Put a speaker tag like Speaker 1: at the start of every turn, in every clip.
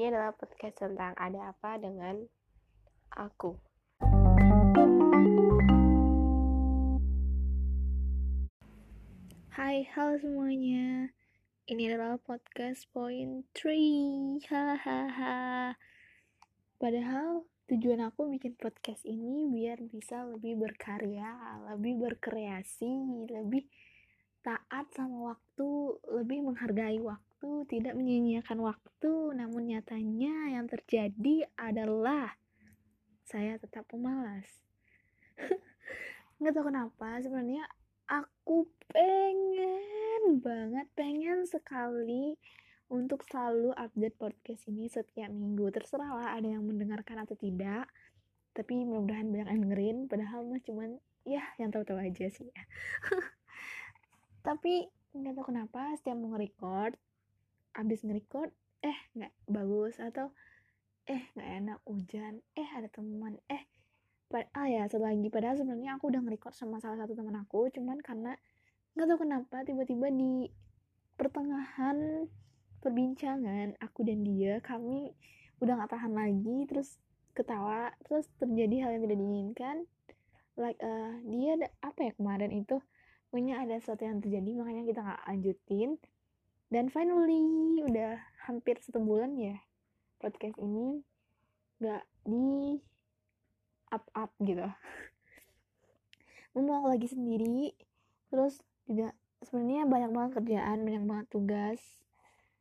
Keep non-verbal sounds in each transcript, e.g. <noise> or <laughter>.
Speaker 1: Ini adalah podcast tentang ada apa dengan aku. Hai, halo semuanya. Ini adalah podcast point 3. Hahaha. Padahal tujuan aku bikin podcast ini biar bisa lebih berkarya, lebih berkreasi, lebih taat sama waktu, lebih menghargai waktu, tidak menyia-nyiakan waktu. Namun nyatanya yang terjadi adalah saya tetap pemalas. <laughs> Nggak tahu kenapa, sebenarnya aku pengen banget, pengen sekali untuk selalu update podcast ini setiap minggu. Terserah lah ada yang mendengarkan atau tidak. Tapi mudah-mudahan banyak yang dengerin. Padahal mah cuman ya yang tahu-tahu aja sih ya. <laughs> tapi nggak tahu kenapa setiap mau nge-record abis nge-record eh nggak bagus atau eh nggak enak hujan eh ada teman eh ah ya satu lagi padahal sebenarnya aku udah nge-record sama salah satu teman aku cuman karena nggak tahu kenapa tiba-tiba di pertengahan perbincangan aku dan dia kami udah nggak tahan lagi terus ketawa terus terjadi hal yang tidak diinginkan. Like uh, dia ada apa ya kemarin itu pokoknya ada sesuatu yang terjadi makanya kita nggak lanjutin dan finally udah hampir satu bulan ya podcast ini nggak di up up gitu. <laughs> Mau lagi sendiri terus juga sebenarnya banyak banget kerjaan banyak banget tugas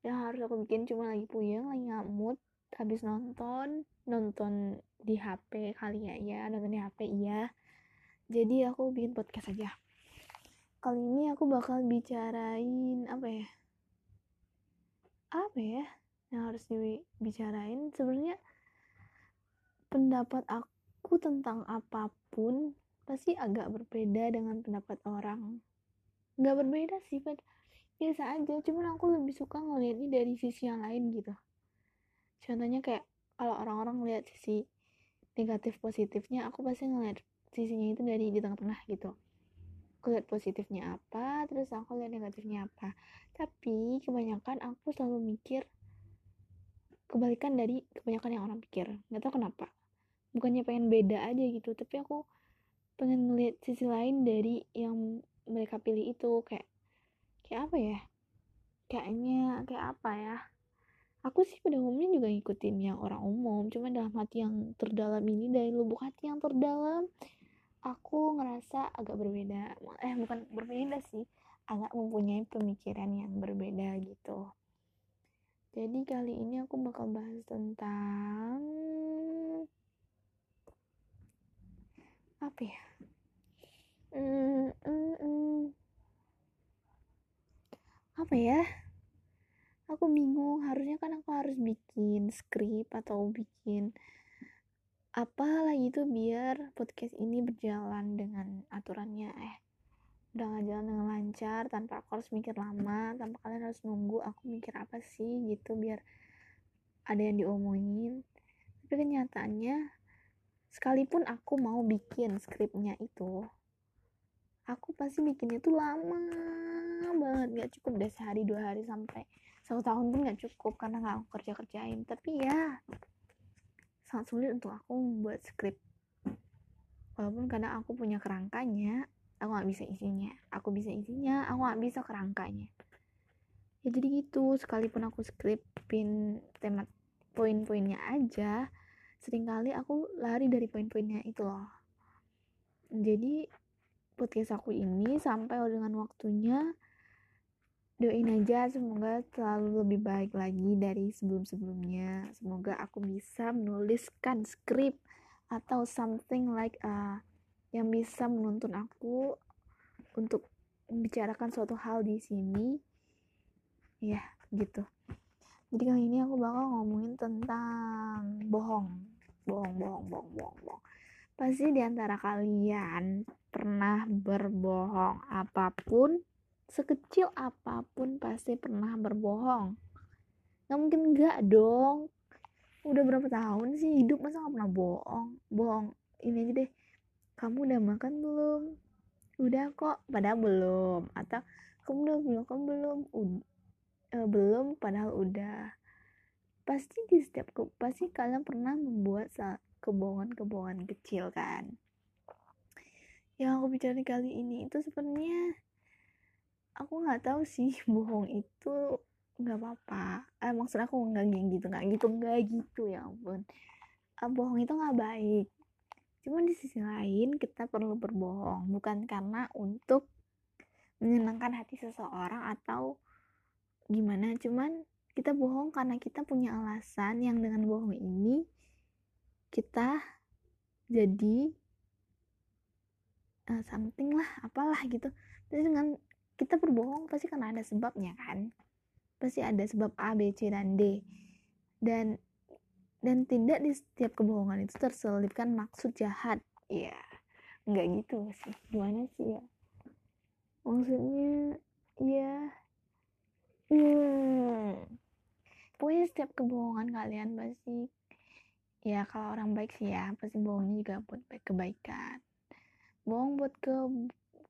Speaker 1: yang harus aku bikin. Cuma lagi puyeng lagi ngamut habis nonton nonton di HP kali ya ya nonton di HP iya. Jadi aku bikin podcast aja. Kali ini aku bakal bicarain apa ya apa ya yang harus dibicarain? Sebenarnya pendapat aku tentang apa pun pasti agak berbeda dengan pendapat orang. Nggak berbeda sih but biasa aja cuman aku lebih suka ngeliatnya dari sisi yang lain gitu. Contohnya kayak kalau orang-orang ngeliat sisi negatif positifnya aku pasti ngeliat sisinya itu dari di tengah-tengah gitu aku lihat positifnya apa terus aku lihat negatifnya apa. Tapi kebanyakan aku selalu mikir kebalikan dari kebanyakan yang orang pikir. Nggak tahu kenapa. Bukannya pengen beda aja gitu tapi aku pengen ngeliat sisi lain dari yang mereka pilih itu. Kayak kayak apa ya? Kayaknya kayak apa ya? Aku sih pada umumnya juga ngikutin yang orang umum. Cuma dalam hati yang terdalam ini dari lubuk hati yang terdalam aku ngerasa agak berbeda eh bukan berbeda sih agak mempunyai pemikiran yang berbeda gitu. Jadi kali ini aku bakal bahas tentang apa ya? Hmm, hmm, hmm. apa ya? Aku bingung harusnya kan aku harus bikin skrip atau bikin apa lagi tuh biar podcast ini berjalan dengan aturannya? Eh udah gak jalan dengan lancar tanpa aku harus mikir lama tanpa kalian harus nunggu aku mikir apa sih gitu biar ada yang diomongin. Tapi kenyataannya sekalipun aku mau bikin skripnya itu aku pasti bikinnya tuh lama banget. Gak cukup deh sehari dua hari sampai satu tahun pun gak cukup karena gak aku kerja kerjain tapi ya sangat sulit untuk aku membuat skrip. Walaupun kadang aku punya kerangkanya aku gak bisa isinya. Aku bisa isinya aku gak bisa kerangkanya. Ya jadi gitu sekalipun aku skripin tema poin-poinnya aja sering kali aku lari dari poin-poinnya itu loh. Jadi podcast aku ini sampai dengan waktunya doain aja semoga selalu lebih baik lagi dari sebelum-sebelumnya. Semoga aku bisa menuliskan skrip atau something like uh, yang bisa menuntun aku untuk membicarakan suatu hal di sini. Ya gitu. Jadi kali ini aku bakal ngomongin tentang bohong. Bohong bohong bohong bohong bohong. Pasti di antara kalian pernah berbohong apa pun sekecil apa pun pasti pernah berbohong. Nggak mungkin enggak dong. Udah berapa tahun sih hidup masa nggak pernah bohong? Bohong. Ini aja deh. Kamu udah makan belum? Udah kok. Padahal belum. Atau kamu udah makan belum? Ud uh, belum padahal udah. Pasti di setiap ke, pasti kalian pernah membuat kebohongan-kebohongan kecil kan? Yang aku bicara kali ini itu sebenarnya aku nggak tahu sih <laughs> bohong itu nggak apa-apa. Eh, maksud aku nggak gitu nggak gitu nggak gitu ya ampun. Uh, bohong itu nggak baik. Cuman di sisi lain kita perlu berbohong bukan karena untuk menyenangkan hati seseorang atau gimana. Cuman kita bohong karena kita punya alasan yang dengan bohong ini kita jadi uh, something lah apalah gitu. Jadi dengan kita berbohong pasti karena ada sebabnya kan? Pasti ada sebab A B C dan D. Dan dan tidak di setiap kebohongan itu terselipkan maksud jahat. Ya nggak gitu sih. Gimana sih ya? Maksudnya ya hmm, pokoknya setiap kebohongan kalian pasti ya kalau orang baik sih ya pasti bohongnya juga buat baik kebaikan bohong buat ke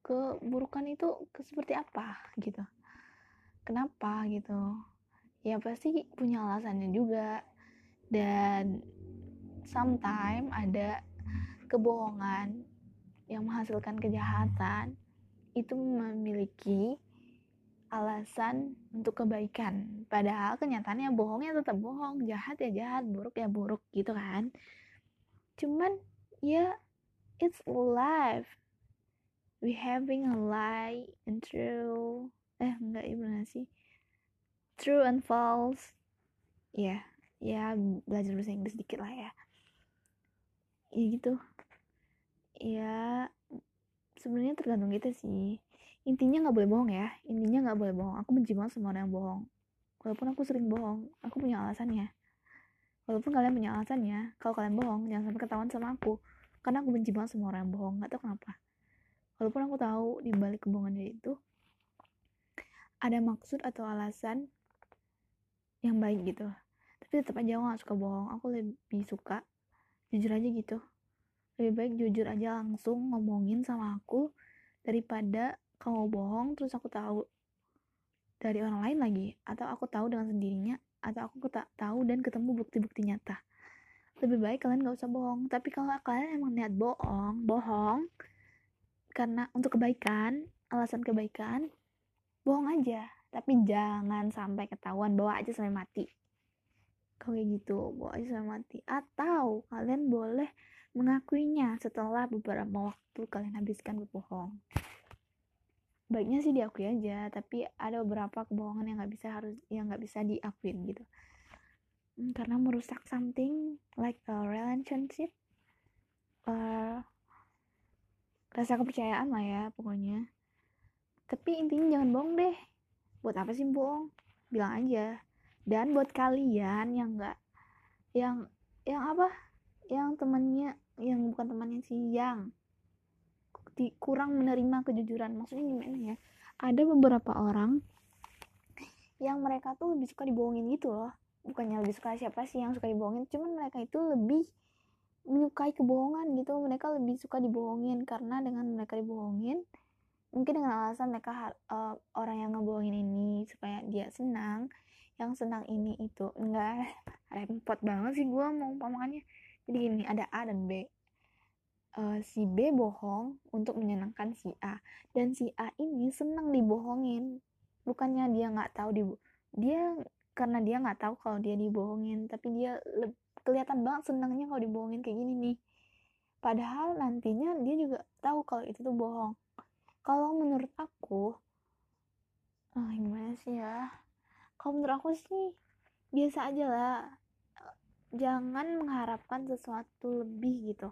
Speaker 1: keburukan itu seperti apa gitu. Kenapa gitu. Ya pasti punya alasannya juga. Dan sometimes ada kebohongan yang menghasilkan kejahatan itu memiliki alasan untuk kebaikan. Padahal kenyataannya bohongnya tetap bohong. Jahat ya jahat buruk ya buruk gitu kan. Cuman ya it's life we having a lie and true eh enggak gimana sih. True and false. Ya yeah ya belajar bahasa Inggris dikit lah ya. Ya gitu. Ya sebenarnya tergantung kita sih. Intinya nggak boleh bohong ya. Intinya nggak boleh bohong. Aku benci banget sama orang yang bohong. Walaupun aku sering bohong aku punya alasannya. Walaupun kalian punya alasannya kalau kalian bohong jangan sampai ketahuan sama aku. Karena aku benci banget sama orang yang bohong nggak tahu kenapa walaupun aku tahu di balik kebohongan itu ada maksud atau alasan yang baik gitu. Tapi tetap aja aku gak suka bohong. Aku lebih suka jujur aja gitu. Lebih baik jujur aja langsung ngomongin sama aku daripada kamu bohong terus aku tahu dari orang lain lagi. Atau aku tahu dengan sendirinya. Atau aku tak tahu dan ketemu bukti-bukti nyata. Lebih baik kalian gak usah bohong. Tapi kalau kalian emang niat bohong bohong karena untuk kebaikan alasan kebaikan bohong aja. Tapi jangan sampai ketahuan bawa aja sampai mati. Kalau kayak gitu bawa aja sampai mati. Atau kalian boleh mengakuinya setelah beberapa waktu kalian habiskan berbohong. Baiknya sih diakui aja tapi ada beberapa kebohongan yang nggak bisa harus yang nggak bisa diakuin gitu. Hmm, karena merusak something like a relationship uh, rasa kepercayaan lah ya pokoknya. Tapi intinya jangan bohong deh. Buat apa sih bohong? Bilang aja. Dan buat kalian yang enggak yang yang apa? Yang temannya yang bukan temannya sih yang kurang menerima kejujuran. Maksudnya gimana ya? Ada beberapa orang yang mereka tuh lebih suka dibohongin gitu loh. Bukannya lebih suka siapa sih yang suka dibohongin? Cuman mereka itu lebih menyukai kebohongan gitu. Mereka lebih suka dibohongin karena dengan mereka dibohongin mungkin dengan alasan mereka uh, orang yang ngebohongin ini supaya dia senang yang senang ini itu enggak <laughs> repot banget sih gue mau pamangannya jadi gini ada A dan B. Uh, si B bohong untuk menyenangkan si A. Dan si A ini senang dibohongin. Bukannya dia nggak tahu di dia karena dia nggak tahu kalau dia dibohongin tapi dia kelihatan banget senangnya kalau dibohongin kayak gini nih. Padahal nantinya dia juga tahu kalau itu tuh bohong. Kalau menurut aku ah gimana sih ya? Kalau menurut aku sih biasa aja lah. Jangan mengharapkan sesuatu lebih gitu.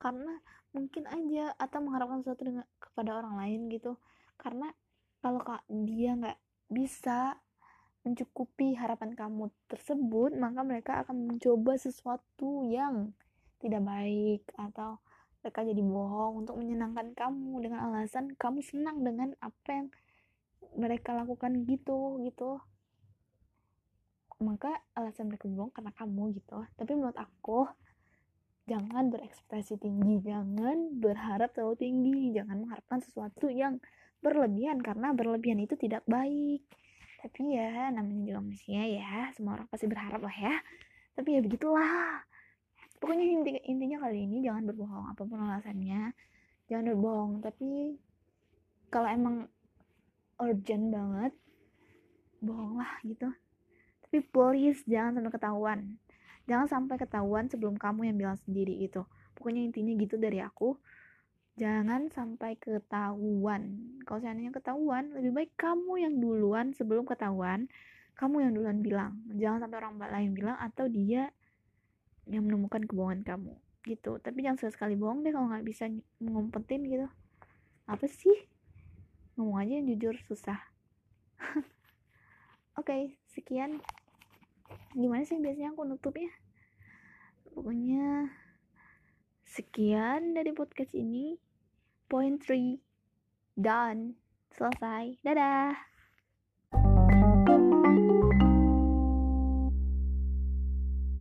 Speaker 1: Karena mungkin aja atau mengharapkan sesuatu dengan kepada orang lain gitu. Karena kalau dia nggak bisa mencukupi harapan kamu tersebut maka mereka akan mencoba sesuatu yang tidak baik atau mereka jadi bohong untuk menyenangkan kamu dengan alasan kamu senang dengan apa yang mereka lakukan gitu gitu. Maka alasan mereka bohong karena kamu gitu. Tapi menurut aku jangan berekspektasi tinggi jangan berharap terlalu tinggi jangan mengharapkan sesuatu yang berlebihan karena berlebihan itu tidak baik tapi ya namanya juga manusia ya semua orang pasti berharap lah ya. Tapi ya begitulah. Pokoknya inti intinya kali ini jangan berbohong apa pun alasannya. Jangan berbohong tapi kalau emang urgent banget bohong lah gitu. Tapi please jangan sampai ketahuan. Jangan sampai ketahuan sebelum kamu yang bilang sendiri itu pokoknya intinya gitu dari aku jangan sampai ketahuan. Kalau seandainya ketahuan lebih baik kamu yang duluan sebelum ketahuan kamu yang duluan bilang. Jangan sampai orang lain bilang atau dia yang menemukan kebohongan kamu gitu. Tapi jangan sekali bohong deh kalau nggak bisa ngumpetin gitu. Apa sih? Ngomong aja yang jujur susah. <laughs> Oke okay, sekian. Gimana sih biasanya aku nutup ya? Pokoknya sekian dari podcast ini point 3 done. Selesai. Dadah